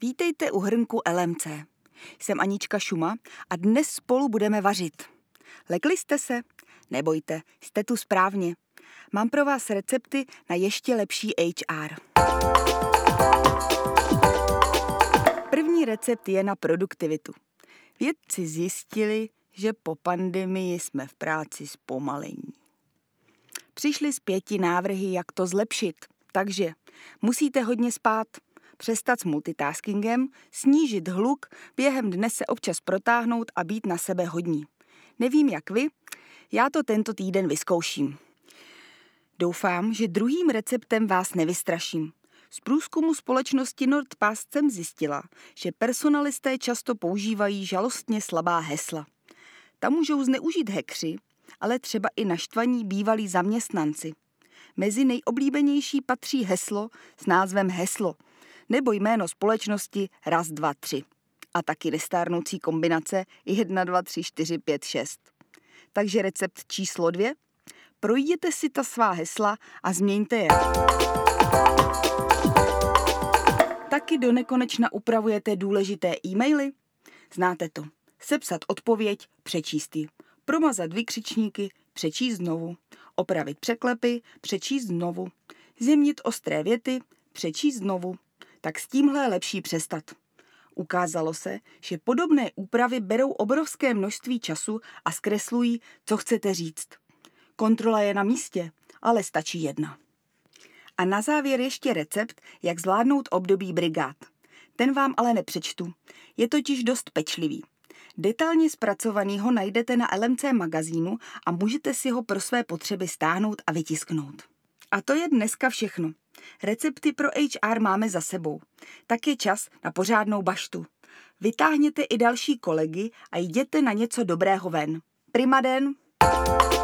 Vítejte u hrnku LMC. Jsem Anička Šuma a dnes spolu budeme vařit. Lekli jste se? Nebojte, jste tu správně. Mám pro vás recepty na ještě lepší HR. První recept je na produktivitu. Vědci zjistili, že po pandemii jsme v práci zpomalení. Přišli z pěti návrhy, jak to zlepšit. Takže musíte hodně spát, přestat s multitaskingem, snížit hluk, během dne se občas protáhnout a být na sebe hodní. Nevím jak vy, já to tento týden vyzkouším. Doufám, že druhým receptem vás nevystraším. Z průzkumu společnosti NordPast jsem zjistila, že personalisté často používají žalostně slabá hesla. Tam můžou zneužít hekři, ale třeba i naštvaní bývalí zaměstnanci. Mezi nejoblíbenější patří heslo s názvem Heslo nebo jméno společnosti raz, dva, tři. A taky nestárnoucí kombinace 1, 2, 3, 4, 5, 6. Takže recept číslo dvě. Projděte si ta svá hesla a změňte je. Taky do nekonečna upravujete důležité e-maily? Znáte to. Sepsat odpověď, přečíst ji. Promazat vykřičníky, přečíst znovu. Opravit překlepy, přečíst znovu. Zjemnit ostré věty, přečíst znovu. Tak s tímhle je lepší přestat. Ukázalo se, že podobné úpravy berou obrovské množství času a zkreslují, co chcete říct. Kontrola je na místě, ale stačí jedna. A na závěr ještě recept, jak zvládnout období brigád. Ten vám ale nepřečtu. Je totiž dost pečlivý. Detailně zpracovaný ho najdete na LMC magazínu a můžete si ho pro své potřeby stáhnout a vytisknout. A to je dneska všechno. Recepty pro HR máme za sebou. Tak je čas na pořádnou baštu. Vytáhněte i další kolegy a jděte na něco dobrého ven. Primaden! den!